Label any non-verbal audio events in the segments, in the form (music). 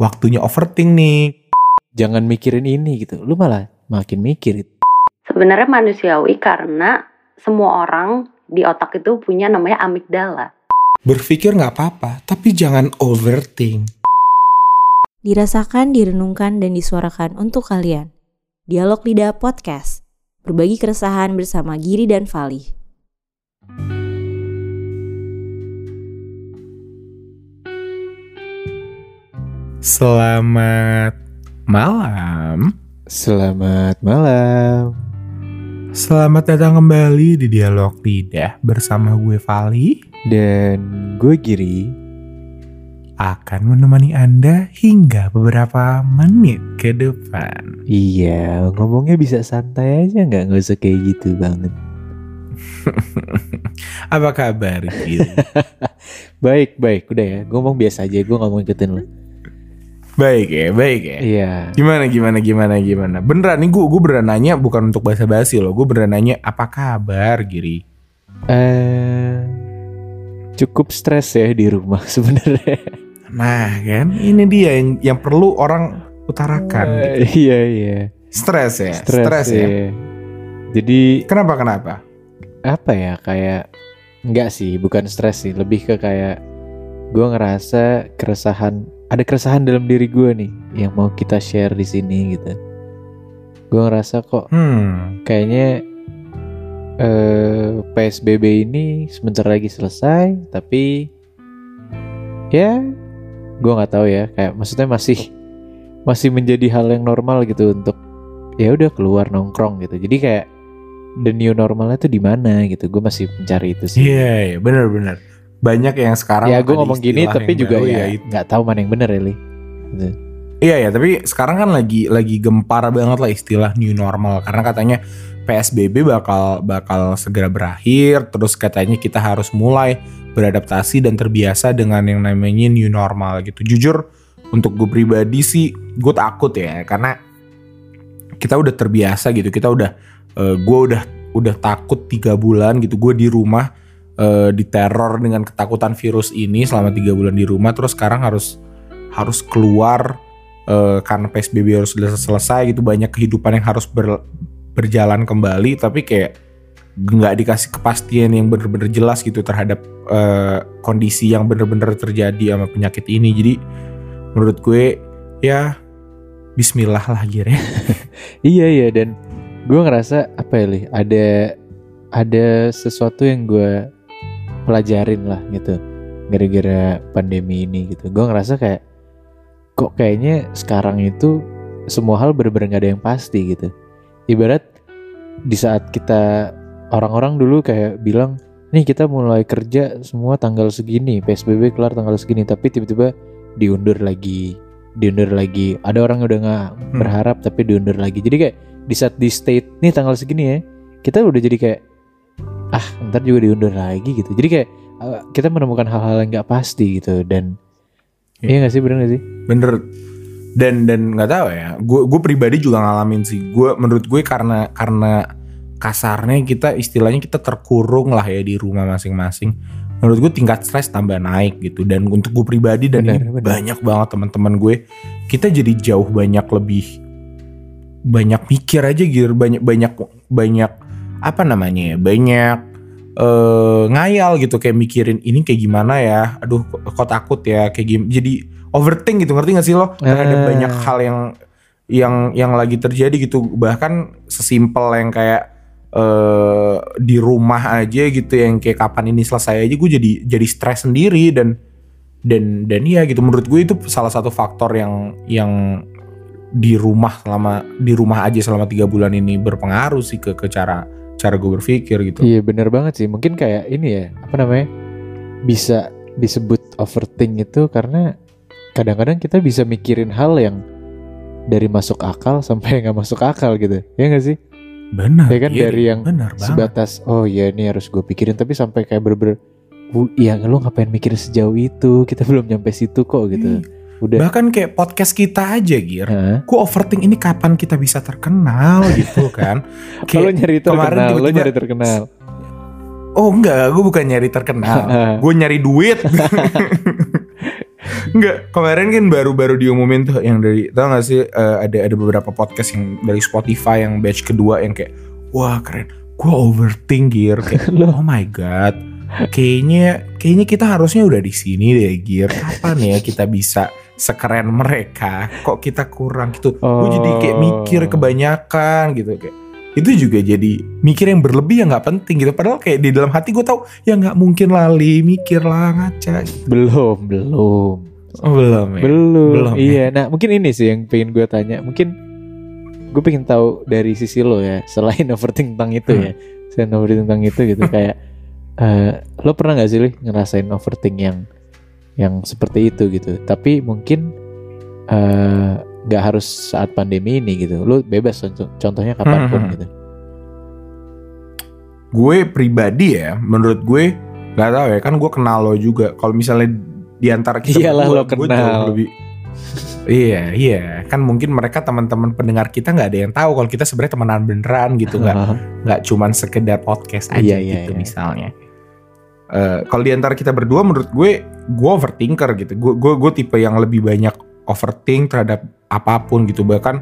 waktunya overthink nih. Jangan mikirin ini gitu. Lu malah makin mikir. gitu. Sebenarnya manusiawi karena semua orang di otak itu punya namanya amigdala. Berpikir nggak apa-apa, tapi jangan overthink. Dirasakan, direnungkan, dan disuarakan untuk kalian. Dialog Lidah Podcast. Berbagi keresahan bersama Giri dan Fali. Selamat malam. Selamat malam. Selamat datang kembali di Dialog Lidah bersama gue Vali Dan gue Giri. akan menemani Anda hingga beberapa menit ke depan. Iya, ngomongnya bisa santai aja nggak? Nggak usah kayak gitu banget. (laughs) Apa kabar, Gil? (laughs) Baik, baik. Udah ya, gue ngomong biasa aja. Gue mau ikutin lu. Baik ya, baik ya. Iya. Gimana, gimana, gimana, gimana? Beneran nih gue, gue beneran nanya bukan untuk basa-basi loh. Gue beneran nanya apa kabar, Giri? Eh, cukup stres ya di rumah (laughs) sebenarnya. Nah kan, ini dia yang yang perlu orang utarakan. Eh, iya, iya. Stres ya, Stres, stres ya. iya. Jadi Kenapa, kenapa? apa ya kayak enggak sih bukan stres sih lebih ke kayak gue ngerasa keresahan ada keresahan dalam diri gue nih yang mau kita share di sini gitu. Gue ngerasa kok Hmm, kayaknya eh, psbb ini sebentar lagi selesai tapi ya gue nggak tahu ya. Kayak maksudnya masih masih menjadi hal yang normal gitu untuk ya udah keluar nongkrong gitu. Jadi kayak the new normalnya tuh di mana gitu? Gue masih mencari itu sih. Iya, iya, bener-bener. Banyak yang sekarang ya gue ngomong gini tapi juga baru ya itu. nggak tahu mana yang bener ya Li Gitu. Iya ya, tapi sekarang kan lagi lagi gempar banget lah istilah new normal karena katanya PSBB bakal bakal segera berakhir, terus katanya kita harus mulai beradaptasi dan terbiasa dengan yang namanya new normal gitu. Jujur untuk gue pribadi sih gue takut ya karena kita udah terbiasa gitu, kita udah eh, gue udah udah takut tiga bulan gitu, gue di rumah eh, diteror dengan ketakutan virus ini selama tiga bulan di rumah, terus sekarang harus harus keluar eh, karena PSBB harus selesai gitu banyak kehidupan yang harus ber- berjalan kembali tapi kayak nggak dikasih kepastian yang bener-bener jelas gitu terhadap eh, kondisi yang bener-bener terjadi sama penyakit ini. Jadi menurut gue ya Bismillah lah Gir ya (laughs) iya iya dan gue ngerasa apa ya Li ada ada sesuatu yang gue pelajarin lah gitu gara-gara pandemi ini gitu. Gue ngerasa kayak kok kayaknya sekarang itu semua hal bener-bener gak ada yang pasti gitu. Ibarat di saat kita orang-orang dulu kayak bilang nih kita mulai kerja semua tanggal segini PSBB kelar tanggal segini tapi tiba-tiba diundur lagi diundur lagi. Ada orang yang udah nggak Hmm. berharap tapi diundur lagi. Jadi kayak di saat di state nih tanggal segini ya kita udah jadi kayak ah ntar juga diundur lagi gitu. Jadi kayak uh, kita menemukan hal-hal yang nggak pasti gitu dan Iya. iya nggak sih bener gak sih? Bener. Dan dan nggak tahu ya gue gue pribadi juga ngalamin sih. Gue menurut gue karena karena kasarnya kita istilahnya kita terkurung lah ya di rumah masing-masing. Menurut gue tingkat stres tambah naik gitu. Dan untuk gue pribadi dan Benar, ini benar. banyak banget teman-teman gue kita jadi jauh banyak lebih banyak mikir aja gitu banyak banyak banyak apa namanya ya banyak eh ngayal gitu kayak mikirin ini kayak gimana ya? Aduh kok, takut ya? Kayak gim jadi overthink gitu ngerti gak sih lo? Terhadap Ah. banyak hal yang yang yang lagi terjadi gitu. Bahkan sesimpel yang kayak eh di rumah aja gitu yang kayak kapan ini selesai aja gue jadi jadi stres sendiri dan dan dan iya gitu. Menurut gue itu salah satu faktor yang yang di rumah selama di rumah aja selama tiga bulan ini berpengaruh sih ke ke cara cara gue berpikir gitu. Iya bener banget sih. Mungkin kayak ini ya apa namanya bisa disebut overthink itu karena kadang-kadang kita bisa mikirin hal yang dari masuk akal sampai nggak masuk akal gitu. Ya nggak sih? benar Ya kan? Iya, dari yang banget. Sebatas oh ya ini harus gue pikirin. Tapi sampai kayak bener-bener "Bu, Iya lu ngapain mikir sejauh itu? Kita belum nyampe situ kok gitu Udah bahkan kayak podcast kita aja Gir Hah? gue overthink ini kapan kita bisa terkenal gitu (laughs) kan Kalau nyari kemarin terkenal Lo tiba-tiba- nyari terkenal oh enggak gue bukan nyari terkenal (laughs) gue nyari duit (laughs) Enggak, kemarin kan baru-baru diumumin tuh yang dari tau gak sih eh, ada ada beberapa podcast yang dari Spotify yang batch kedua yang kayak wah keren. Gue overthink kayak Loh. oh my god. Kayaknya kayaknya kita harusnya udah di sini deh Gir. Kapan ya kita bisa sekeren mereka? Kok kita kurang gitu. Gue jadi kayak mikir Oh. kebanyakan gitu kayak itu juga jadi mikir yang berlebih yang nggak penting gitu padahal kayak di dalam hati gue tahu ya nggak mungkin lali mikir lah ngaca gitu. belum belum oh, belum ya belum, Belum, iya nah mungkin ini sih yang pengen gue tanya mungkin gue pengen tahu dari sisi lo ya selain (laughs) overthink tentang itu Hmm. ya selain overthink tentang itu gitu kayak eh, lo pernah nggak sih Li, ngerasain overthink yang yang seperti itu gitu. Tapi mungkin eh, nggak harus saat pandemi ini gitu. Lo bebas contoh- contohnya kapan pun Hmm. gitu. Gue pribadi ya menurut gue nggak tahu ya kan gue kenal lo juga. Kalau misalnya di antara kita Iyalah, berdua, lo gue kenal. jauh lebih iya iya. Kan mungkin mereka teman-teman pendengar kita nggak ada yang tahu kalau kita sebenarnya temenan beneran gitu nggak nggak cuman sekedar podcast aja Iya, iya, gitu iya. misalnya Eh, kalau di antara kita berdua menurut gue gue overthinker gitu. Gue gue gue tipe yang lebih banyak overthink terhadap apa pun gitu. Bahkan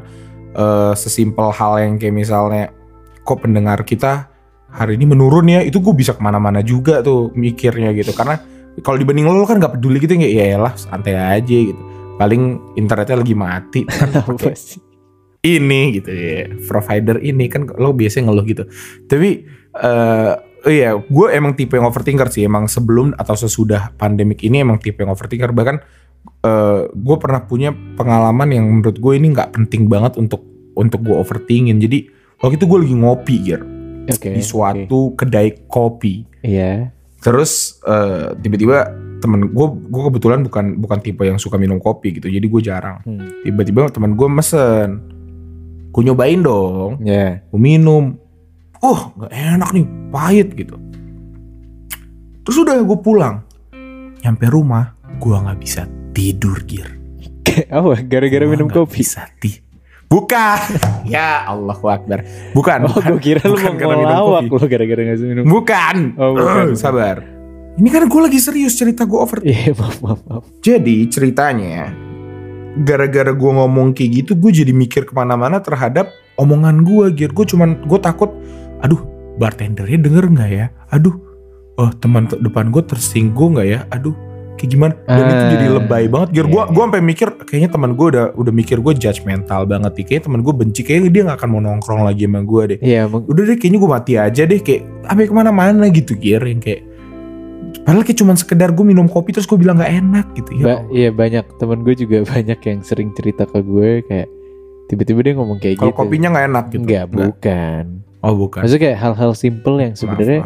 eh, sesimpel hal yang kayak misalnya kok pendengar kita hari ini menurun ya? Itu gue bisa ke mana-mana juga tuh mikirnya gitu. Karena kalau dibanding lo, lo kan nggak peduli gitu ya ya lah santai aja gitu. Paling internetnya lagi mati. (laughs) Kan ini gitu ya provider ini. Kan lo biasanya ngeluh gitu. Tapi eh iya gue emang tipe yang overthinker sih. Emang sebelum atau sesudah pandemik ini emang tipe yang overthinker. Bahkan eh gue pernah punya pengalaman yang menurut gue ini nggak penting banget untuk untuk gue overthinkin jadi waktu itu gue lagi ngopi Gir oke di suatu kedai kopi. Iya. Terus eh, tiba-tiba temen gue gue kebetulan bukan bukan tipe yang suka minum kopi gitu. Jadi gue jarang. Hmm. tiba-tiba teman gue mesen. Gue nyobain dong. Ya gue minum oh nggak enak nih pahit gitu. Terus udah gue pulang. Nyampe rumah gue nggak bisa tidur gir. Apa? Gara-gara minum kopi? bisa ti bukan. (laughs) Ya Allah akbar. Bukan Oh, gue kira lu bukan mau ngelawak lu gara-gara ngasih minum. bukan. Oh, bukan, Eh, sabar. Ini kan gue lagi serius cerita gue over. Iya, maaf, maaf, maaf. Jadi ceritanya gara-gara gue ngomong kayak gitu gue jadi mikir ke mana-mana terhadap omongan gue gitu. Gue cuman gue takut, aduh bartendernya denger nggak ya? Aduh, oh teman te- depan gue tersinggung nggak ya? Aduh, kayak gimana? Dan itu Ah, jadi lebay banget. Gue iya, gue gue sampai mikir kayaknya teman gue udah udah mikir gue judgmental banget nih. Kayaknya teman gue benci, kayaknya dia nggak akan mau nongkrong lagi sama gue deh. Iya, Udah deh kayaknya gue mati aja deh kayak sampai ke mana-mana gitu Gir yang kayak Padahal kayak cuman sekedar gue minum kopi terus gue bilang nggak enak gitu ya. ba- iya banyak temen gue juga (laughs) banyak yang sering cerita ke gue kayak tiba-tiba dia ngomong kayak Kalau gitu. kopinya nggak enak gitu. Enggak, bukan. Oh bukan. Maksudnya kayak hal-hal simple yang sebenarnya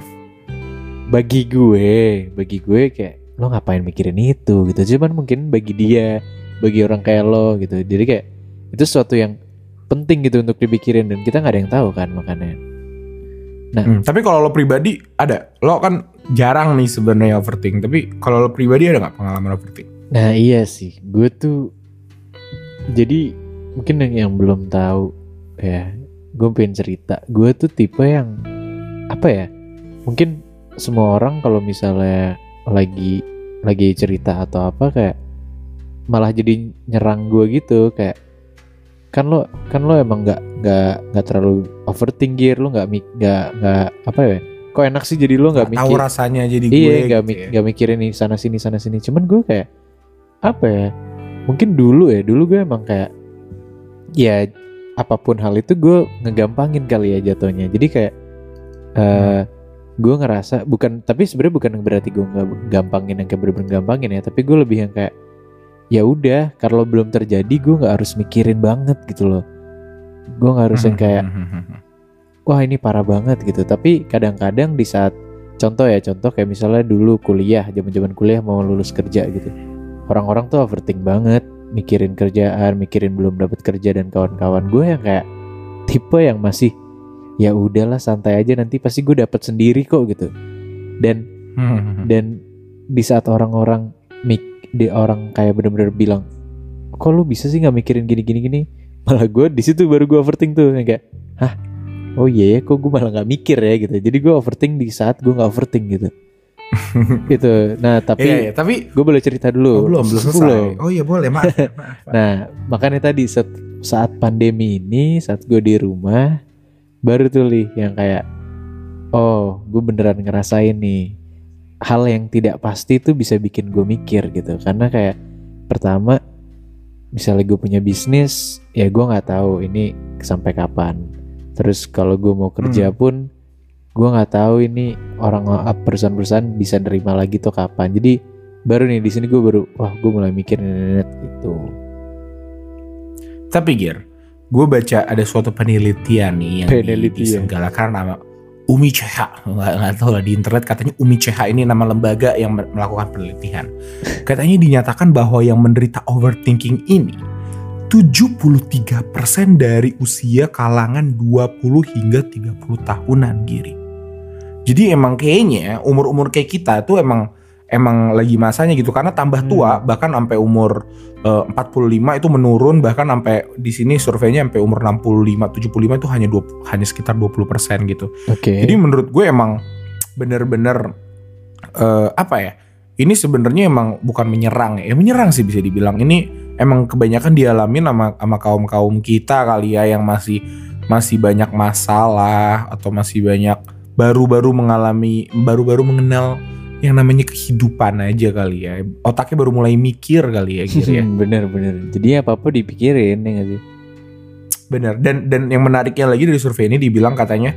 bagi gue, bagi gue kayak lo ngapain mikirin itu gitu. Cuman mungkin bagi dia, bagi orang kayak lo gitu. Jadi kayak itu sesuatu yang penting gitu untuk dipikirin dan kita nggak ada yang tahu kan makanya. Hmm, tapi kalau lo pribadi ada, lo kan jarang nih sebenarnya overthink. Tapi kalau lo pribadi ada nggak pengalaman overthink? Nah iya sih, gue tuh jadi mungkin yang, yang belum tahu ya, gue pengen cerita. Gue tuh tipe yang apa ya? Mungkin semua orang kalau misalnya lagi lagi cerita atau apa kayak malah jadi nyerang gue gitu kayak kan lo kan lo emang nggak nggak nggak terlalu overthink gear lo nggak mik- nggak nggak apa ya kok enak sih jadi lo nggak Nggak tahu mikir rasanya jadi gue. iya nggak gitu ya. mikirin nih sana sini sana sini cuman gue kayak apa ya mungkin dulu ya dulu gue emang kayak ya apa pun hal itu gue ngegampangin kali ya jatuhnya. Jadi kayak eh gue ngerasa bukan tapi sebenarnya bukan berarti gue nggak gampangin yang kayak bener-bener gampangin ya tapi gue lebih yang kayak ya udah kalau belum terjadi gue nggak harus mikirin banget gitu loh. Gue nggak harus yang kayak wah ini parah banget gitu. Tapi kadang-kadang di saat contoh ya contoh kayak misalnya dulu kuliah zaman-zaman kuliah mau lulus kerja gitu orang-orang tuh overthink banget mikirin kerjaan mikirin belum dapat kerja dan kawan-kawan gue yang kayak tipe yang masih ya udahlah santai aja nanti pasti gue dapat sendiri kok gitu. Dan dan di saat orang-orang mik di orang kayak bener-bener bilang kok lu bisa sih nggak mikirin gini gini gini malah gue di situ baru gue overthink tuh yang kayak hah? Oh iya ya kok gue malah nggak mikir ya gitu. Jadi gue overthink di saat gue nggak overthink gitu (laughs) itu. Nah tapi Iya, iya, tapi gue boleh cerita dulu. oh, belum belum selesai. Oh iya boleh, maaf. maaf. Nah, makanya tadi saat, saat pandemi ini, saat gue di rumah, baru tuh Li yang kayak, oh, gue beneran ngerasain nih hal yang tidak pasti itu bisa bikin gue mikir gitu. Karena kayak pertama, misalnya gue punya bisnis, ya gue nggak tahu ini sampai kapan. Terus kalau gue mau kerja Hmm. pun, gue nggak tahu ini orang perusahaan-perusahaan bisa nerima lagi tuh kapan. Jadi baru nih di sini gue baru, wah gue mulai mikir net gitu. Tapi Gir, gue baca ada suatu penelitian nih yang di- Penelitian. diselenggarakan nama Umi CH. Nggak, nggak tahu lah di internet katanya Umi CH ini nama lembaga yang me- melakukan penelitian. (laughs) Katanya dinyatakan bahwa yang menderita overthinking ini 73% dari usia kalangan 20 hingga 30 tahunan Giri. Jadi emang kayaknya umur-umur kayak kita tuh emang emang lagi masanya gitu karena tambah tua bahkan sampai umur eh, 45 itu menurun bahkan sampai di sini surveinya sampai umur 65 75 itu hanya 20, hanya sekitar 20% gitu. Oke. Jadi menurut gue emang bener-bener eh, apa ya? Ini sebenarnya emang bukan menyerang ya, menyerang sih bisa dibilang. Ini emang kebanyakan dialami sama sama kaum-kaum kita kali ya yang masih masih banyak masalah atau masih banyak baru-baru mengalami baru-baru mengenal yang namanya kehidupan aja kali ya. Otaknya baru mulai mikir kali ya gitu ya. Bener-bener. Jadi apa-apa dipikirin ya gak sih? Bener. Dan dan yang menariknya lagi dari survei ini dibilang katanya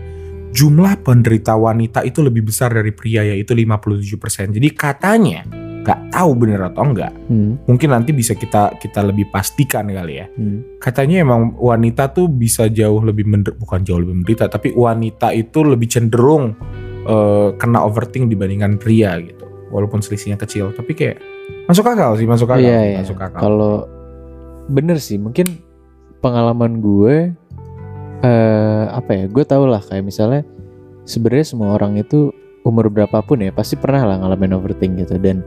jumlah penderita wanita itu lebih besar dari pria yaitu 57%. Jadi katanya nggak tahu bener atau enggak. Hmm. Mungkin nanti bisa kita kita lebih pastikan kali ya. Hmm. Katanya emang wanita tuh bisa jauh lebih mender bukan jauh lebih menderita tapi wanita itu lebih cenderung eh, kena overthink dibandingkan pria gitu. Walaupun selisihnya kecil tapi kayak masuk akal sih masuk akal Iya, iya. masuk akal. Kalau bener sih, mungkin pengalaman gue eh apa ya? Gue tau lah kayak misalnya sebenarnya semua orang itu umur berapapun ya pasti pernah lah ngalamin overthink gitu dan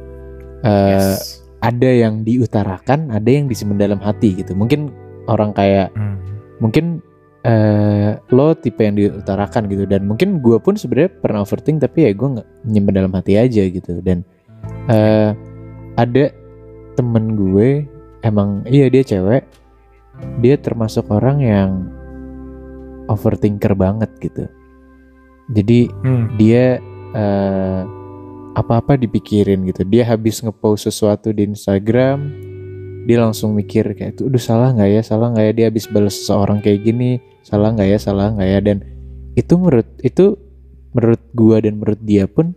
eh, Yes. ada yang diutarakan, ada yang disimpan dalam hati gitu. Mungkin orang kayak Hmm. mungkin eh lo tipe yang diutarakan gitu dan mungkin gue pun sebenarnya pernah overthink tapi ya gue nggak nyimpen dalam hati aja gitu dan eh ada temen gue emang iya dia cewek dia termasuk orang yang overthinker banget gitu jadi Hmm. dia eh, apa-apa dipikirin gitu. Dia habis ngepost sesuatu di Instagram, dia langsung mikir kayak itu, udah salah nggak ya, salah nggak ya dia habis balas seseorang kayak gini, salah nggak ya, salah nggak ya dan itu menurut itu menurut gua dan menurut dia pun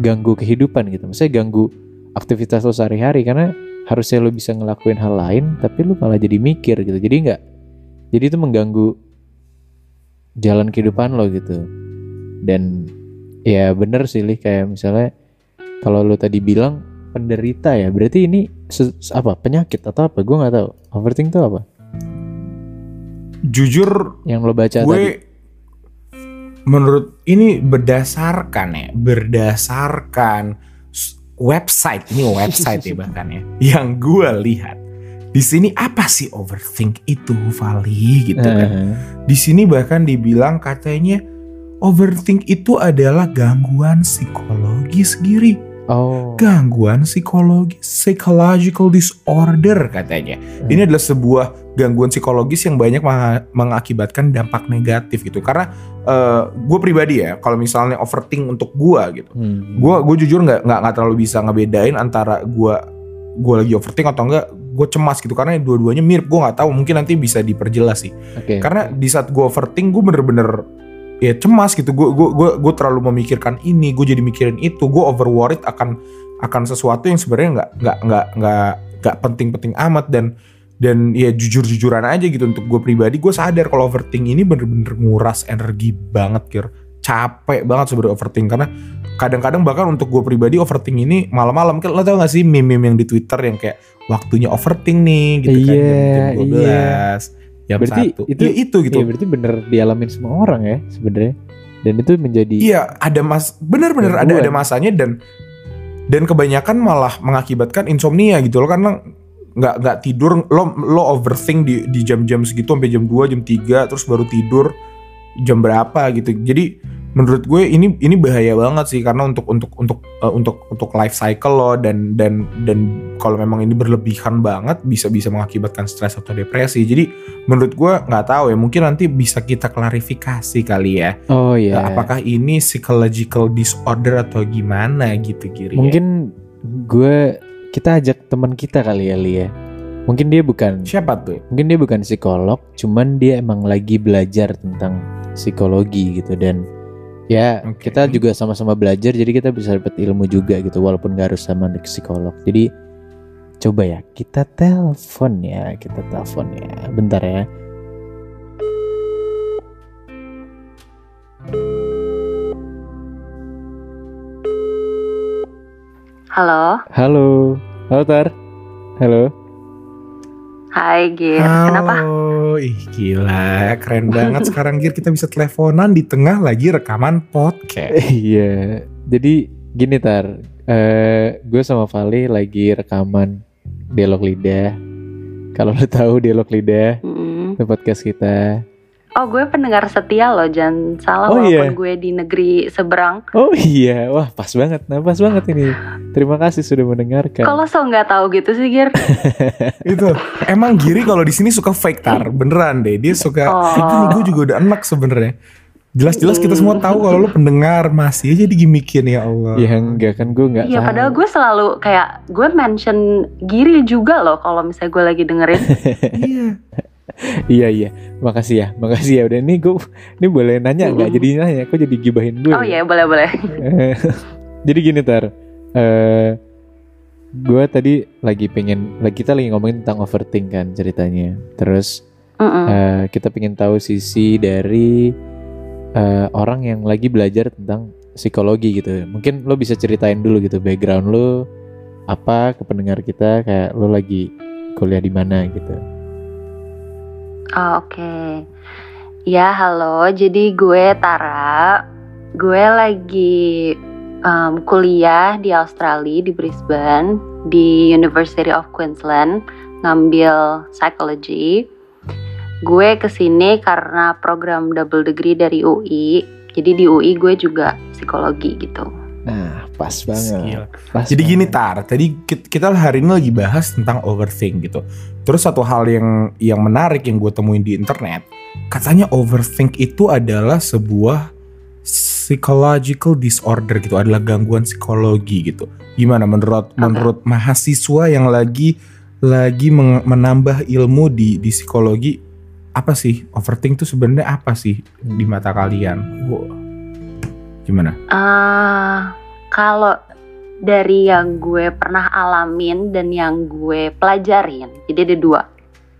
ganggu kehidupan gitu. Maksudnya ganggu aktivitas lo sehari-hari karena harusnya lo bisa ngelakuin hal lain tapi lo malah jadi mikir gitu. Jadi nggak jadi itu mengganggu jalan kehidupan lo gitu dan ya bener sih Lih kayak misalnya kalau lo tadi bilang penderita ya berarti ini apa penyakit atau apa? Gue nggak tahu. Overthink itu apa? Jujur yang lo baca gue tadi. menurut ini berdasarkan ya berdasarkan website ini website ya (laughs) bahkan ya yang gue lihat. Di sini apa sih overthink itu Vali gitu kan. Eh, di sini bahkan dibilang katanya overthink itu adalah gangguan psikologis giri oh. Gangguan psikologis psychological disorder katanya. Ini adalah sebuah gangguan psikologis yang banyak menga- mengakibatkan dampak negatif gitu. Karena gue pribadi ya kalau misalnya overthink untuk gue gitu hmm. gue gue jujur nggak nggak nggak terlalu bisa ngebedain antara gue gue lagi overthink atau enggak gue cemas gitu. Karena dua-duanya mirip gue nggak tahu mungkin nanti bisa diperjelas sih. Oke. Karena di saat gue overthink gue bener-bener ya cemas gitu. Gue gue gue gue terlalu memikirkan ini gue jadi mikirin itu gue over worried akan akan sesuatu yang sebenarnya nggak nggak nggak nggak nggak penting-penting amat dan dan ya jujur-jujuran aja gitu untuk gue pribadi. Gue sadar kalau overthink ini bener-bener nguras energi banget kir. Capek banget sebenarnya overthink karena kadang-kadang bahkan untuk gue pribadi overthink ini malam-malam. Kan lo tau gak sih meme-meme yang di twitter yang kayak waktunya overthink nih gitu kan Iya, jam, jam 12 iya. Jam Berarti satu. itu- Iya, itu gitu. Iya, berarti bener dialamin semua orang ya sebenarnya. Dan itu menjadi Iya, ada mas, bener-bener ada ada masanya dan dan kebanyakan malah mengakibatkan insomnia gitu loh karena nggak nggak tidur lo lo overthink di di jam-jam segitu sampai jam 2, jam 3 terus baru tidur jam berapa gitu. Jadi menurut gue ini ini bahaya banget sih karena untuk untuk untuk uh, untuk untuk life cycle lo dan dan dan kalau memang ini berlebihan banget bisa bisa mengakibatkan stres atau depresi jadi menurut gue nggak tahu ya mungkin nanti bisa kita klarifikasi kali ya Oh iya. Uh, apakah ini psychological disorder atau gimana gitu Giri ya? Mungkin gue kita ajak teman kita kali ya Li ya. Mungkin dia bukan siapa tuh mungkin dia bukan psikolog, cuman dia emang lagi belajar tentang psikologi gitu dan ya Oke. kita juga sama-sama belajar jadi kita bisa dapat ilmu juga gitu walaupun gak harus sama psikolog. Jadi coba ya kita telepon ya, kita telepon ya. Bentar ya. Halo, Halo. Halo Tar. Halo. Hai Gir. Halo, Kenapa? ih gila, keren banget (laughs) sekarang Gir kita bisa teleponan di tengah lagi rekaman podcast. Iya. Jadi gini Tar. Eh gue sama Vali lagi rekaman dialog lidah. Kalau lo tahu dialog lidah, Mm-mm. itu podcast kita. Oh, gue pendengar setia loh, jangan salah Oh, walaupun iya. gue di negeri seberang. Oh iya, wah pas banget, nah pas banget ini. Terima kasih sudah mendengarkan. Kalau so nggak tahu gitu sih, Gir? (laughs) itu emang Giri kalau di sini suka fake tar beneran deh dia suka Oh. itu nih gue juga udah enak sebenarnya jelas-jelas kita semua tahu kalau lo pendengar masih aja digimikin ya Allah Ya enggak kan gue nggak Iya, padahal gue selalu kayak gue mention Giri juga loh kalau misalnya gue lagi dengerin. (laughs) iya Iya iya, makasih ya, makasih ya. Udah ini gue, ini boleh nanya nggak? Mm-mm. Jadi nanya, kok jadi gibahin gue? Oh iya, boleh boleh. (laughs) Jadi gini tar, eh gue tadi lagi pengen, lagi kita lagi ngomongin tentang overthink kan ceritanya. Terus Mm-mm. eh, kita pengen tahu sisi dari eh, orang yang lagi belajar tentang psikologi gitu. Mungkin lo bisa ceritain dulu gitu background lo apa ke pendengar kita kayak lo lagi kuliah di mana gitu. Oh, Oke. Ya, halo. Jadi gue Tara. Gue lagi um, kuliah di Australia di Brisbane di University of Queensland ngambil psychology. Gue ke sini karena program double degree dari UI. Jadi di UI gue juga psikologi gitu. Nah pas banget. Skill. Pas Jadi gini banget. Tar, tadi ki- kita hari ini lagi bahas tentang overthink gitu. Terus satu hal yang yang menarik yang gue temuin di internet, katanya overthink itu adalah sebuah psychological disorder gitu, adalah gangguan psikologi gitu. Gimana menurut menurut mahasiswa yang lagi lagi menambah ilmu di di psikologi apa sih overthink itu sebenarnya apa sih di mata kalian? Wow. Gimana? Ah, kalau dari yang gue pernah alamin dan yang gue pelajarin, jadi ada dua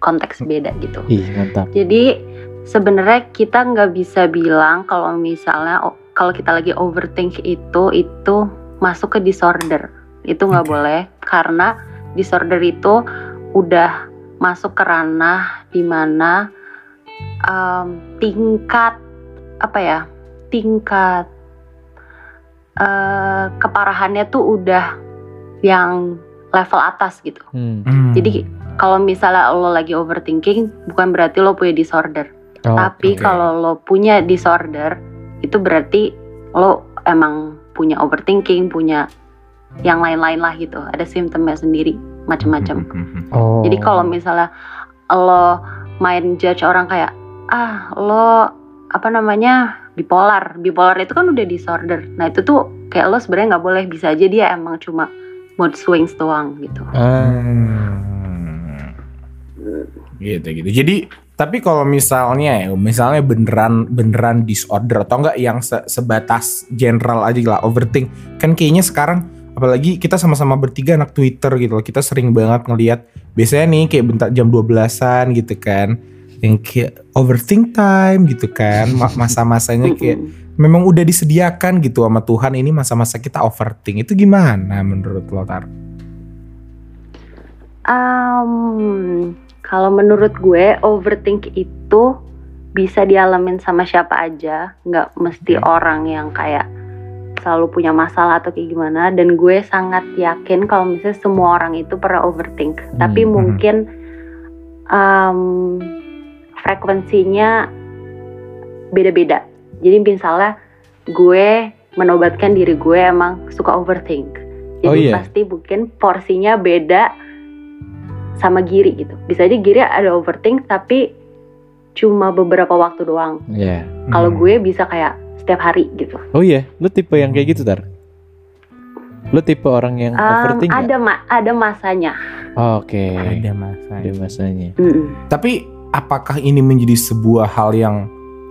konteks beda gitu. Ih mantap. Jadi sebenarnya kita nggak bisa bilang kalau misalnya oh, kalau kita lagi overthink itu itu masuk ke disorder. Itu nggak Oke. boleh karena disorder itu udah masuk ke ranah di mana um, tingkat apa ya tingkat eh, keparahannya tuh udah yang level atas gitu. Hmm. Hmm. Jadi kalau misalnya lo lagi overthinking, bukan berarti lo punya disorder. Oh, Tapi oke. kalau lo punya disorder, itu berarti lo emang punya overthinking, punya yang lain-lain lah gitu. Ada simptomnya sendiri, macam-macam. oh. Jadi kalau misalnya lo main judge orang kayak ah lo apa namanya bipolar, bipolar itu kan udah disorder. Nah itu tuh kayak lo sebenarnya nggak boleh bisa aja dia emang cuma mood swings doang gitu. Hmm. Gitu gitu. Jadi tapi kalau misalnya ya, misalnya beneran beneran disorder atau enggak yang se- sebatas general aja lah overthink. Kan kayaknya sekarang apalagi kita sama-sama bertiga anak Twitter gitu loh. Kita sering banget ngelihat biasanya nih kayak bentar jam 12-an gitu kan. Yang kayak overthink time gitu kan. Ma- (laughs) Masa-masanya kayak memang udah disediakan gitu sama Tuhan ini masa-masa kita overthink. Itu gimana menurut lo Tar? Um, kalau menurut gue overthink itu bisa dialamin sama siapa aja, nggak mesti Oke. orang yang kayak selalu punya masalah atau kayak gimana. Dan gue sangat yakin kalau misalnya semua orang itu pernah overthink, tapi Hmm. mungkin um, frekuensinya beda-beda. Jadi misalnya gue menobatkan diri gue emang suka overthink. Jadi Oh, iya. pasti mungkin porsinya beda sama Giri gitu. Bisa aja Giri ada overthink tapi cuma beberapa waktu doang. Iya. Kalau Hmm. gue bisa kayak setiap hari gitu. Oh iya, lu tipe yang kayak gitu tar? Lu tipe orang yang Um, overthink ada ma- ada masanya. Oh, Oke. ada masa. Ada masanya. Mm-mm. Tapi apakah ini menjadi sebuah hal yang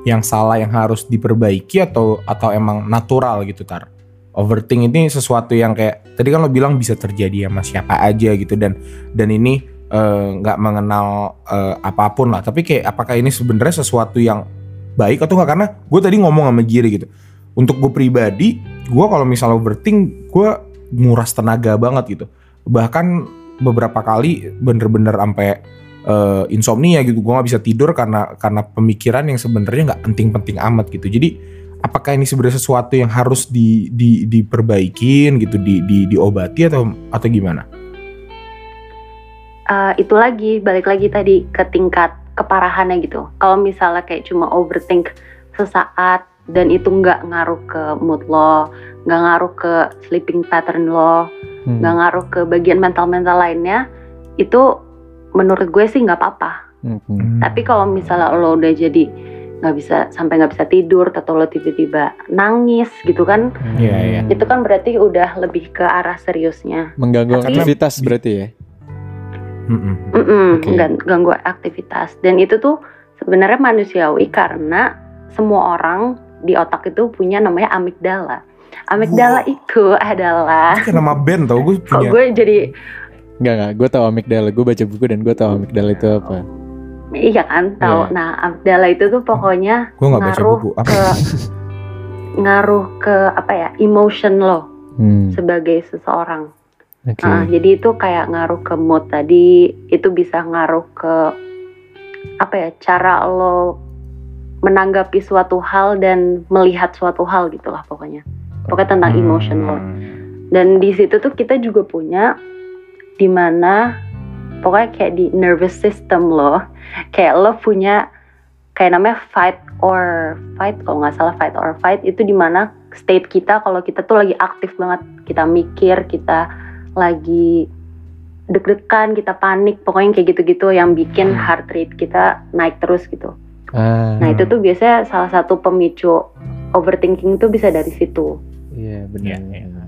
yang salah yang harus diperbaiki atau atau emang natural gitu tar? Overthink ini sesuatu yang kayak tadi kan lo bilang bisa terjadi sama siapa aja gitu dan dan ini eh, nggak mengenal eh, apa pun lah. Tapi kayak apakah ini sebenarnya sesuatu yang baik atau nggak? Karena gue tadi ngomong sama Giri gitu. Untuk gue pribadi, gue kalau misalnya overthink, gue nguras tenaga banget gitu. Bahkan beberapa kali bener-bener sampai eh, insomnia gitu gue nggak bisa tidur karena karena pemikiran yang sebenarnya nggak penting-penting amat gitu jadi apakah ini sebenarnya sesuatu yang harus di, di diperbaikin gitu di, di diobati atau atau gimana Eh, itu lagi balik lagi tadi ke tingkat keparahannya gitu. Kalau misalnya kayak cuma overthink sesaat dan itu nggak ngaruh ke mood lo, nggak ngaruh ke sleeping pattern lo, Hmm. nggak ngaruh ke bagian mental-mental lainnya, itu menurut gue sih nggak apa-apa. Hmm. Tapi kalau misalnya lo udah jadi nggak bisa sampai nggak bisa tidur atau lo tiba-tiba nangis gitu kan, Iya, iya. itu kan berarti udah lebih ke arah seriusnya. Mengganggu Tapi- aktivitas berarti ya? Oke. gang- ganggu aktivitas dan itu tuh sebenarnya manusiawi karena semua orang di otak itu punya namanya amigdala. Amigdala Wow. itu adalah Itu kayak nama band tau gue kok (laughs) punya gue jadi Enggak enggak, gue tahu amigdala. Gue baca buku dan gue tahu amigdala itu apa. iya kan tahu. Iya. Nah amigdala itu tuh pokoknya gue nggak baca ngaruh buku apa ke ngaruh ke apa ya emotion lo Hmm. sebagai seseorang. Oke. Ah, jadi itu kayak ngaruh ke mood tadi, itu bisa ngaruh ke apa ya cara lo menanggapi suatu hal dan melihat suatu hal gitulah pokoknya. Pokoknya tentang emotion lo. Hmm. Dan di situ tuh kita juga punya di mana pokoknya kayak di nervous system lo, kayak lo punya kayak namanya fight or fight kalau nggak salah fight or fight itu di mana state kita kalau kita tuh lagi aktif banget. Kita mikir kita lagi deg-degan kita panik pokoknya kayak gitu-gitu yang bikin heart rate kita naik terus gitu. Ah, nah itu tuh biasanya salah satu pemicu overthinking itu bisa dari situ. Iya benar. Iya, iya.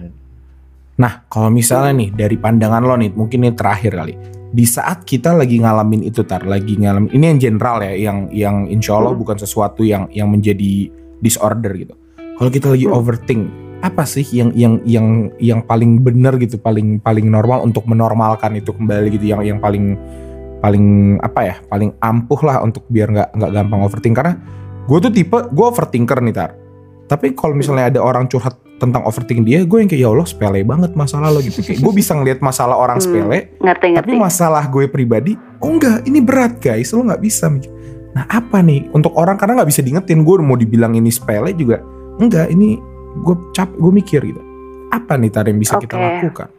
Nah, kalau misalnya nih dari pandangan lo nih, mungkin ini terakhir kali. Di saat kita lagi ngalamin itu tar, lagi ngalamin ini yang general ya, yang yang insya Allah Hmm. bukan sesuatu yang yang menjadi disorder gitu. Kalau kita lagi Hmm. overthink, apa sih yang yang yang yang paling benar gitu, paling paling normal untuk menormalkan itu kembali gitu, yang yang paling paling apa ya, paling ampuh lah untuk biar nggak nggak gampang overthink karena gue tuh tipe gue overthinker nih tar. Tapi kalau misalnya ada orang curhat tentang overthinking dia, gue yang kayak ya Allah sepele banget masalah lo gitu. Kayak gue bisa ngelihat masalah orang Hmm. sepele, ngerti tapi ngerti masalah gue pribadi, oh enggak, ini berat guys, lo nggak bisa. Nah apa nih untuk orang karena nggak bisa diingetin gue mau dibilang ini sepele juga enggak, ini gue cap, gue mikir gitu. Apa nih tar yang bisa kita Oke. lakukan?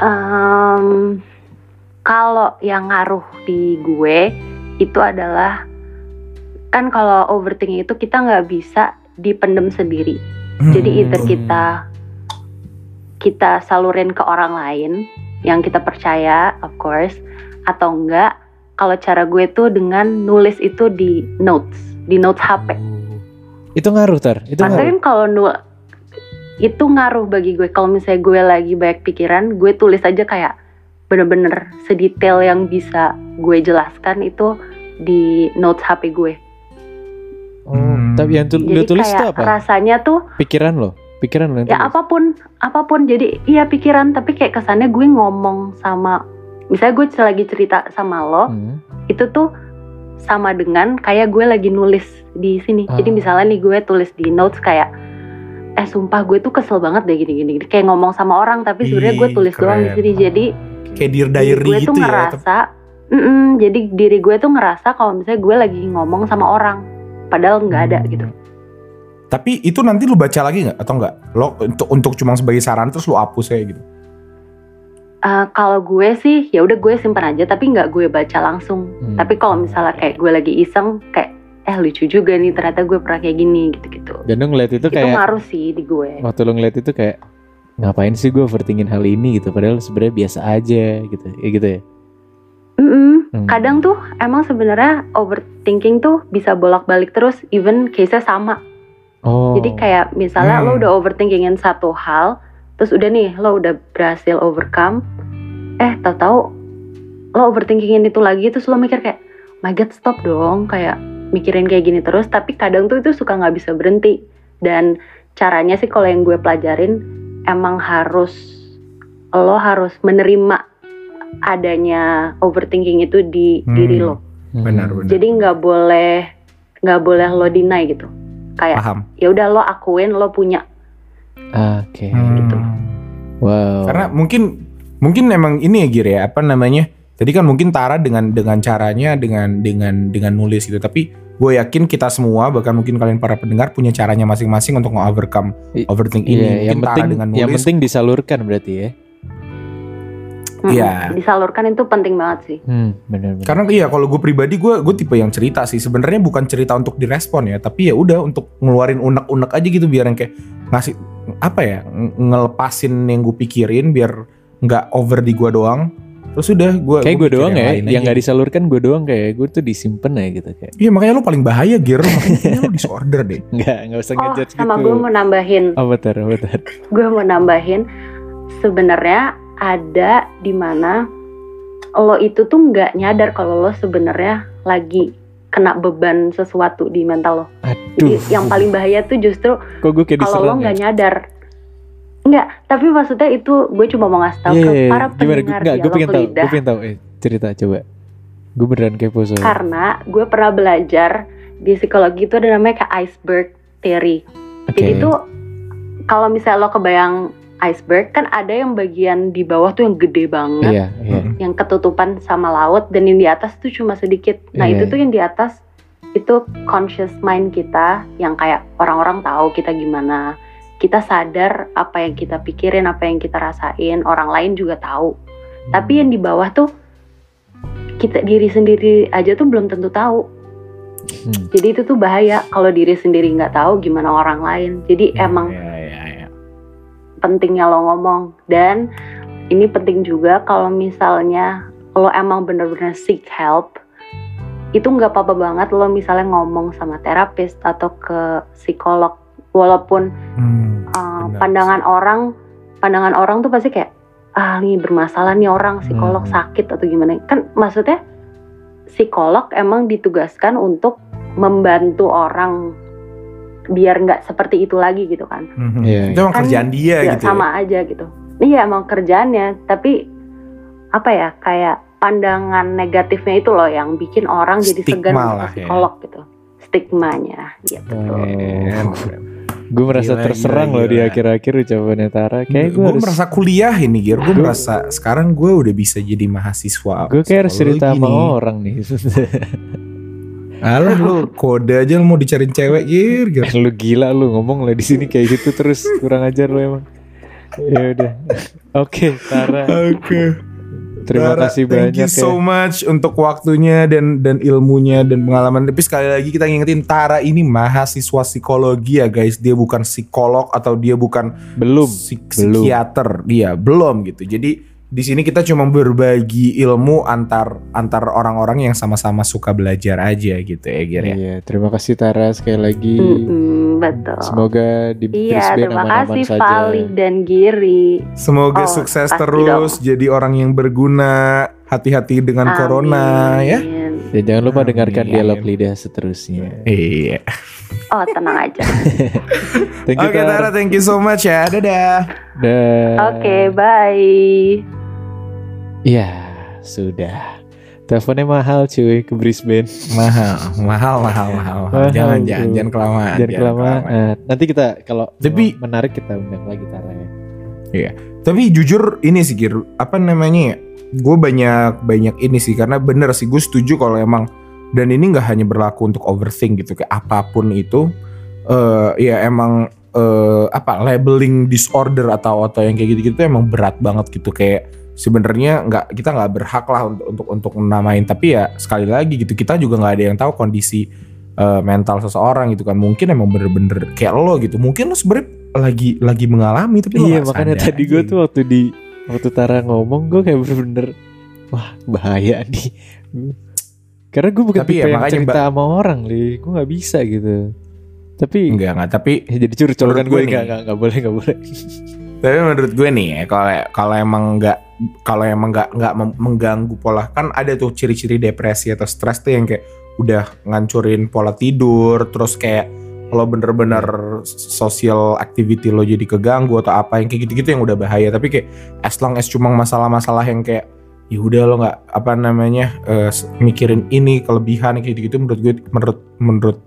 Em, kalau yang ngaruh di gue itu adalah kan kalau overthinking itu kita nggak bisa dipendem sendiri. Jadi Hmm. either kita kita salurin ke orang lain yang kita percaya, of course, atau enggak. Kalau cara gue tuh dengan nulis itu di notes, di notes HP. Itu ngaruh tar, itu Maksudnya ngaruh. kan kalau nul itu ngaruh bagi gue. Kalau misalnya gue lagi banyak pikiran, gue tulis aja kayak bener-bener sedetail yang bisa gue jelaskan itu di notes HP gue. Oh, Hmm. tapi yang tul- lu Jadi tulis itu apa? rasanya tuh Pikiran lo, pikiran lo yang ya tulis. apa pun, apa pun. Jadi iya pikiran, tapi kayak kesannya gue ngomong sama, misalnya gue lagi cerita sama lo, Hmm. itu tuh sama dengan kayak gue lagi nulis di sini. Jadi Ah. misalnya nih gue tulis di notes kayak eh sumpah gue tuh kesel banget deh gini-gini kayak ngomong sama orang tapi sebenarnya gue tulis doang di keren. sini. Jadi Kayak dear diri diary gue gitu tuh ya. ngerasa Mm-mm, jadi diri gue tuh ngerasa kalau misalnya gue lagi ngomong sama orang padahal nggak ada gitu. Tapi itu nanti lu baca lagi nggak atau enggak? Lo untuk untuk cuma sebagai saran terus lu hapus ya gitu. Eh, kalau gue sih ya udah gue simpan aja tapi nggak gue baca langsung. Hmm. Tapi kalau misalnya kayak gue lagi iseng kayak eh lucu juga nih ternyata gue pernah kayak gini gitu-gitu Dan lu ngeliat itu itu kayak ngaruh sih di gue waktu lu ngeliat itu kayak ngapain sih gue overthinking hal ini gitu padahal sebenarnya biasa aja gitu ya gitu ya Mm-mm. Hmm. kadang tuh emang sebenarnya overthinking tuh bisa bolak-balik terus even case-nya sama oh Jadi kayak misalnya Hmm. lo udah overthinkingin satu hal, terus udah nih lo udah berhasil overcome, eh tahu-tahu lo overthinkingin itu lagi, terus lo mikir kayak, my god stop dong, kayak mikirin kayak gini terus. Tapi kadang tuh itu suka nggak bisa berhenti. Dan caranya sih kalau yang gue pelajarin, emang harus lo harus menerima adanya overthinking itu di Hmm. diri lo. Hmm. Benar, benar. Jadi nggak boleh nggak boleh lo deny gitu. Kayak Paham. ya udah lo akuin lo punya oke gitu. Hmm. wow Karena mungkin mungkin emang ini ya Gir ya apa namanya? Tadi kan mungkin Tara dengan dengan caranya dengan dengan dengan nulis gitu. Tapi gue yakin kita semua bahkan mungkin kalian para pendengar punya caranya masing-masing untuk nge-overcome I- overthink Iya, ini. yang Mungkin Tara penting dengan yang nulis. penting disalurkan berarti ya Iya. Disalurkan itu penting banget sih. hmm benar benar Karena iya kalau gue pribadi gue gue tipe yang cerita sih. Sebenarnya bukan cerita untuk direspon ya tapi ya udah untuk ngeluarin unek-unek aja gitu biar yang kayak ngasih apa ya ng- ngelepasin yang gue pikirin biar nggak over di gue doang. Terus udah gue kayak gue doang ya yang aja. nggak disalurkan gue doang kayak gue tuh disimpan ya gitu kayak. Iya makanya lu paling bahaya Gir. (laughs) Makanya lu disorder deh. Nggak nggak usah Oh, ngejudge sama gitu. gue mau nambahin, tar apa tar gue mau nambahin. Sebenarnya ada di mana lo itu tuh nggak nyadar kalau lo sebenarnya lagi kena beban sesuatu di mental lo. Jadi aduh. yang paling bahaya tuh justru kalau lo nggak ya? nyadar. Enggak, tapi maksudnya itu gue cuma mau ngasih tahu Iya, ke iya, para gimana? Gue pendengar nggak gue pengen tahu gue pengen tahu. Eh cerita coba. Gue beneran kepo soalnya. Karena gue pernah belajar di psikologi itu ada namanya kayak iceberg theory. oke. Jadi tuh kalau misalnya lo kebayang iceberg kan ada yang bagian di bawah tuh yang gede banget, iya iya Mm. yang ketutupan sama laut dan yang di atas tuh cuma sedikit. Nah Iya. itu tuh yang di atas itu conscious mind kita yang kayak orang-orang tahu kita gimana. Kita sadar apa yang kita pikirin, apa yang kita rasain, orang lain juga tahu. Tapi yang di bawah tuh kita diri sendiri aja tuh belum tentu tahu. Hmm. Jadi itu tuh bahaya kalau diri sendiri nggak tahu gimana orang lain. Jadi emang Iya, iya, iya. Pentingnya lo ngomong dan ini penting juga kalau misalnya lo emang bener-bener seek help itu nggak apa-apa banget lo misalnya ngomong sama terapis atau ke psikolog walaupun Hmm, uh, benar. pandangan orang pandangan orang tuh pasti kayak ah ini bermasalah nih orang psikolog Hmm. sakit atau gimana kan maksudnya psikolog emang ditugaskan untuk membantu orang biar nggak seperti itu lagi gitu kan Mhm. Iya, Itu emang Kan, kerjaan dia ya gitu ya. sama aja gitu iya emang kerjaannya tapi apa ya kayak pandangan negatifnya itu loh yang bikin orang jadi segan Stigma untuk lah ke ya. psikolog gitu stigmanya gitu Oh. gue merasa Gila, terserang gila, loh di gila. akhir-akhir ucapannya Tara kayak gue gue harus merasa kuliah ini Gir gue merasa sekarang gue udah bisa jadi mahasiswa gue kayak harus cerita sama orang nih (laughs) Alah lu kode aja lu mau dicariin cewek Gir, Gir. Eh, (laughs) lu gila lu ngomong lah di sini kayak gitu terus kurang ajar lu emang ya udah oke Tara Oke. terima Tara, kasih thank banyak you so ya much untuk waktunya dan dan ilmunya dan pengalaman. Tapi sekali lagi kita ngingetin Tara ini mahasiswa psikologi ya guys. Dia bukan psikolog atau dia bukan belum psik- belum. psikiater. Dia belum gitu. Jadi di sini kita cuma berbagi ilmu antar antar orang-orang yang sama-sama suka belajar aja gitu ya Gir ya. iya terima kasih Tara sekali lagi Mm-mm, betul semoga di iya Brisbane terima kasih saja Fali dan Giri Semoga Oh, sukses terus jadi orang yang berguna. Hati-hati dengan corona ya. Amin. dan jangan lupa Amin. dengarkan dialog lidah seterusnya Iya. oh tenang aja (laughs) thank you Oke Tara, Tara thank you so much ya. Dadah. Dah. oke bye Iya, sudah. Teleponnya mahal cuy ke Brisbane. Mahal, mahal, mahal, mahal. Mahal, Jangan, jangan, jangan kelamaan. Jangan kelamaan. Eh, nanti kita kalau Tapi- menarik kita undang lagi Tara ya. Tapi jujur ini sih Gir, apa namanya ya? Gue banyak banyak ini sih karena bener sih gue setuju kalau emang dan ini nggak hanya berlaku untuk overthink gitu kayak apa pun itu eh ya emang eh apa labeling disorder atau atau yang kayak gitu-gitu emang berat banget gitu kayak sebenarnya nggak kita nggak berhak lah untuk untuk untuk menamain tapi ya sekali lagi gitu kita juga nggak ada yang tahu kondisi eh, mental seseorang gitu kan mungkin emang bener-bener kayak lo gitu mungkin lo sebenarnya lagi lagi mengalami tapi Iya makanya tadi gue tuh waktu di waktu Tara ngomong gue kayak bener-bener wah bahaya nih. Karena gue bukan Tapi tipe ya, yang cerita sama orang li, gue nggak bisa gitu. Tapi enggak enggak tapi ya jadi curcolokan Menurut gue gue nih. nggak nggak nggak boleh nggak boleh. Tapi menurut gue nih ya, kalau kalau emang nggak kalau emang nggak nggak mengganggu pola kan ada tuh ciri-ciri depresi atau stres tuh yang kayak udah ngancurin pola tidur, terus kayak lo bener-bener social activity lo jadi keganggu atau apa yang kayak gitu-gitu yang udah bahaya. Tapi kayak as long as cuma masalah-masalah yang kayak ya udah lo nggak apa namanya s- mikirin ini kelebihan kayak gitu-gitu menurut gue menurut menurut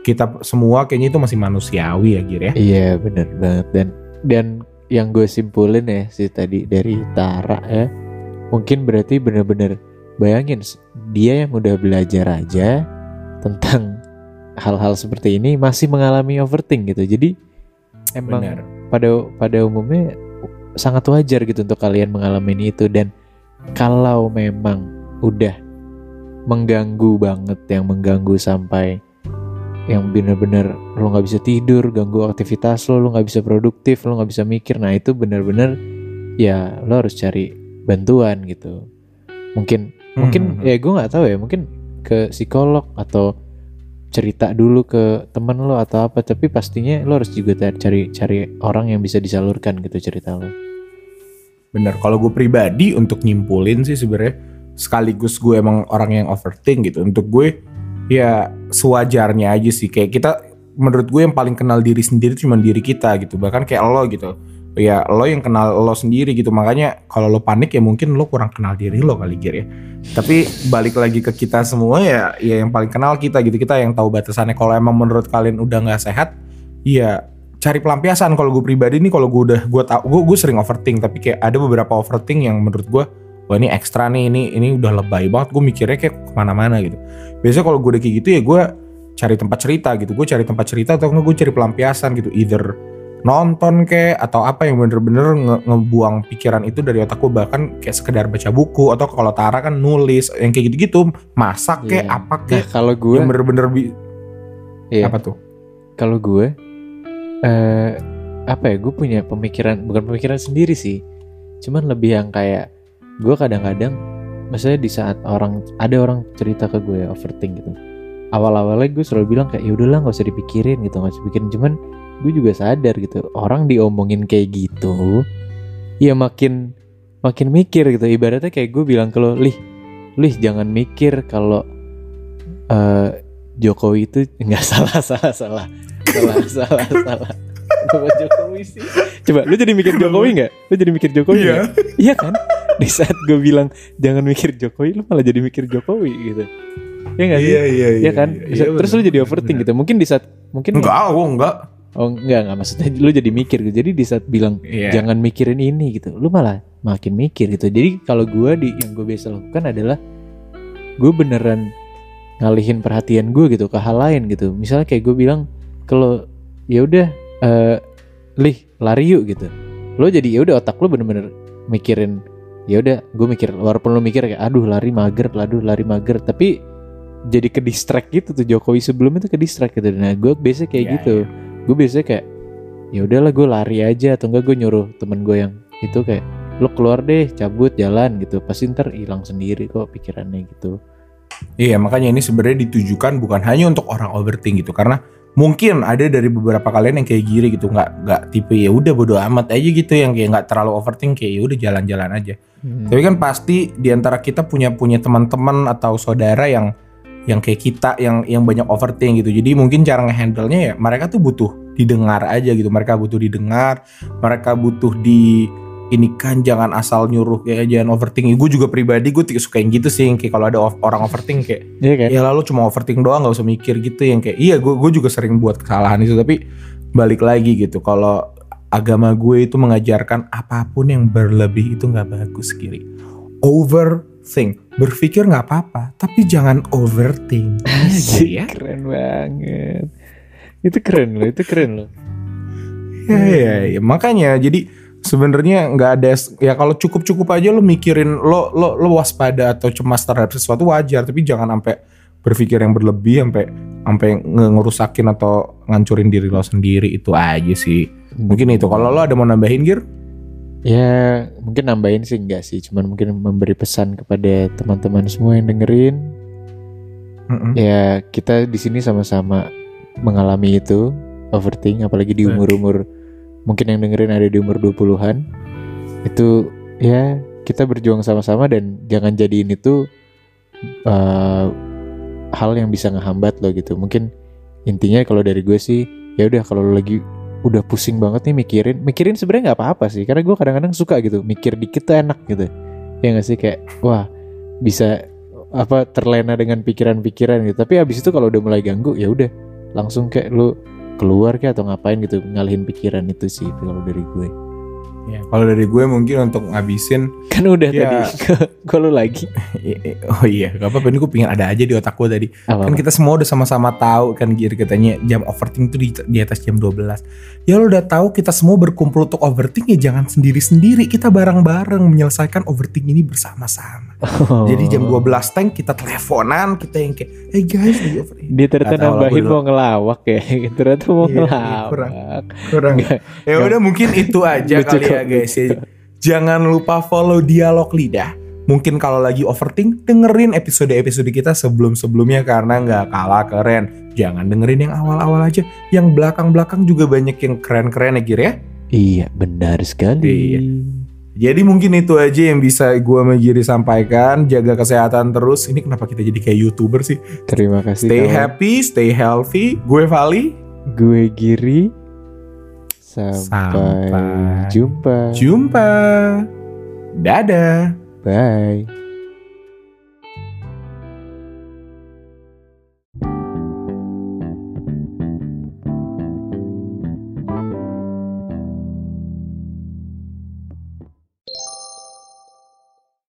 kita semua kayaknya itu masih manusiawi ya Gir ya. Iya bener banget dan dan yang gue simpulin ya sih tadi dari Tara ya. Mungkin berarti bener-bener bayangin dia yang udah belajar aja tentang hal-hal seperti ini masih mengalami overthink gitu. Jadi emang Benar. pada pada umumnya sangat wajar gitu untuk kalian mengalami itu. Dan kalau memang udah mengganggu banget yang mengganggu sampai yang bener-bener lo nggak bisa tidur ganggu aktivitas lo lo nggak bisa produktif lo nggak bisa mikir nah itu bener-bener ya lo harus cari bantuan gitu mungkin mungkin Mhm. ya gue nggak tahu ya mungkin ke psikolog atau cerita dulu ke temen lo atau apa tapi pastinya lo harus juga cari cari orang yang bisa disalurkan gitu cerita lo Bener, kalau gue pribadi untuk nyimpulin sih sebenarnya sekaligus gue emang orang yang overthink gitu. Untuk gue ya sewajarnya aja sih kayak kita menurut gue yang paling kenal diri sendiri cuma diri kita gitu. Bahkan kayak lo gitu. Ya lo yang kenal lo sendiri gitu. Makanya kalau lo panik ya mungkin lo kurang kenal diri lo kali Gir ya. Tapi balik lagi ke kita semua ya ya yang paling kenal kita gitu. Kita yang tahu batasannya. Kalau emang menurut kalian udah nggak sehat, ya cari pelampiasan kalau gue pribadi nih kalau gue udah gue tau gue gue sering overthink tapi kayak ada beberapa overthink yang menurut gue wah ini ekstra nih ini ini udah lebay banget gue mikirnya kayak ke mana-mana gitu. Biasanya kalau gue udah kayak gitu ya gue cari tempat cerita gitu gue cari tempat cerita atau gue cari pelampiasan gitu either nonton kayak atau apa yang bener-bener nge- ngebuang pikiran itu dari otak gue bahkan kayak sekedar baca buku atau kalau Tara kan nulis yang kayak gitu-gitu masak kayak Iya. apa nah kayak kalau gue yang bener-bener bi- iya, apa tuh? Kalau gue eh apa ya gue punya pemikiran bukan pemikiran sendiri sih cuman lebih yang kayak gue kadang-kadang maksudnya di saat orang ada orang cerita ke gue overthink gitu. Awal-awalnya gue selalu bilang kayak ya udahlah nggak usah dipikirin gitu nggak usah dipikirin. Cuman gue juga sadar gitu orang diomongin kayak gitu ya makin makin mikir gitu. Ibaratnya kayak gue bilang ke lo lih lih jangan mikir kalau eh Jokowi itu (laughs) nggak salah salah salah salah salah salah. Bapak Jokowi sih? Coba lu jadi mikir Jokowi nggak? Lu jadi mikir Jokowi Iya. iya kan di saat gue bilang jangan mikir Jokowi lu malah jadi mikir Jokowi gitu. Ya nggak sih? Iya iya Iya kan? Bisa- terus lu jadi overthink gitu. Mungkin di saat mungkin enggak gue enggak. Oh enggak enggak. Maksudnya lu jadi mikir gitu. Jadi di saat bilang Iya. jangan mikirin ini gitu lu malah makin mikir gitu. Jadi kalau gua di yang gue biasa lakukan adalah gue beneran ngalihin perhatian gue gitu ke hal lain gitu. Misalnya kayak gue bilang kalau ya udah eh, lih lari yuk gitu. Lo jadi ya udah otak lu bener-bener mikirin ya udah gue mikir walaupun lo mikir kayak aduh lari mager aduh lari mager. Tapi jadi ke distract gitu tuh Jokowi. Sebelumnya tuh ke distract gitu. Nah gue biasa kayak Iya, gitu. gue biasanya kayak ya udahlah gue lari aja. Atau enggak gue nyuruh temen gue yang itu kayak lo keluar deh cabut jalan gitu. Pasti ntar hilang sendiri kok pikirannya gitu. Iya makanya ini sebenarnya ditujukan bukan hanya untuk orang overthink gitu. Karena mungkin ada dari beberapa kalian yang kayak giri gitu nggak nggak tipe ya udah bodo amat aja gitu yang kayak nggak terlalu overthink kayak ya udah jalan-jalan aja. Hmm. Tapi kan pasti di antara kita punya punya teman-teman atau saudara yang yang kayak kita yang yang banyak overthink gitu. Jadi mungkin cara ngehandle-nya ya mereka tuh butuh didengar aja gitu. Mereka butuh didengar, mereka butuh di ini kan jangan asal nyuruh kayak jangan overthink. Gue juga pribadi gue suka yang gitu sih. yang Kayak kalau ada orang overthink kayak Iya kan ya lalu cuma overthink doang nggak usah mikir gitu yang kayak iya gue gue juga sering buat kesalahan itu tapi balik lagi gitu kalau agama gue itu mengajarkan apa pun yang berlebih itu nggak bagus kiri overthink berpikir nggak apa-apa tapi jangan overthink (laughs) Asik, ya keren banget itu keren loh itu keren loh ya, ya, ya. makanya jadi sebenarnya nggak ada ya kalau cukup cukup aja lo mikirin lo lo lo waspada atau cemas terhadap sesuatu wajar tapi jangan sampai berpikir yang berlebih sampai sampai nge- ngerusakin atau ngancurin diri lo sendiri itu aja sih. Mungkin itu. Kalau lo ada mau nambahin Gir? Ya mungkin nambahin sih enggak sih, cuman mungkin memberi pesan kepada teman-teman semua yang dengerin. Mm-mm. Ya kita di sini sama-sama mengalami itu overthink, apalagi di umur-umur mungkin yang dengerin ada di umur 20-an. Itu ya kita berjuang sama-sama dan jangan jadiin itu eh, hal yang bisa ngehambat lo gitu. Mungkin intinya kalau dari gue sih ya udah kalau lo lagi udah pusing banget nih mikirin mikirin sebenarnya nggak apa-apa sih karena gue kadang-kadang suka gitu mikir dikit tuh enak gitu ya nggak sih kayak wah bisa apa terlena dengan pikiran-pikiran gitu tapi abis itu kalau udah mulai ganggu ya udah langsung kayak lu keluar kayak atau ngapain gitu ngalihin pikiran itu sih kalau dari gue. Ya, kalau dari gue mungkin untuk ngabisin kan udah Ya. tadi (laughs) kalau lagi. Oh iya gak apa-apa. Ini gue pengen ada aja di otak gue tadi. Apa, kan kita semua udah sama-sama tahu kan Gir katanya jam overthink itu di, di atas jam 12 ya lo udah tahu kita semua berkumpul untuk overthink ya jangan sendiri-sendiri. Kita bareng-bareng menyelesaikan overthink ini bersama-sama Oh. jadi jam 12 tank kita teleponan kita yang kayak hey guys overthink dia ternyata nambahin mau ngelawak ya. (laughs) Ternyata mau Iya, iya, ngelawak. Kurang. kurang ya udah mungkin itu (laughs) aja kali ya guys ya. jangan lupa follow dialog lidah. Mungkin kalau lagi overthink dengerin episode-episode kita sebelum-sebelumnya karena nggak kalah keren. Jangan dengerin yang awal-awal aja. Yang belakang-belakang juga banyak yang keren-keren ya Gir ya. Iya benar sekali. Iya. Jadi mungkin itu aja yang bisa gua sama Giri sampaikan. Jaga kesehatan terus. Ini kenapa kita jadi kayak youtuber sih? Terima kasih stay kawan. happy stay healthy. Gue Vali. Gue Giri. Sampai, Sampai jumpa. jumpa. Dadah. Bye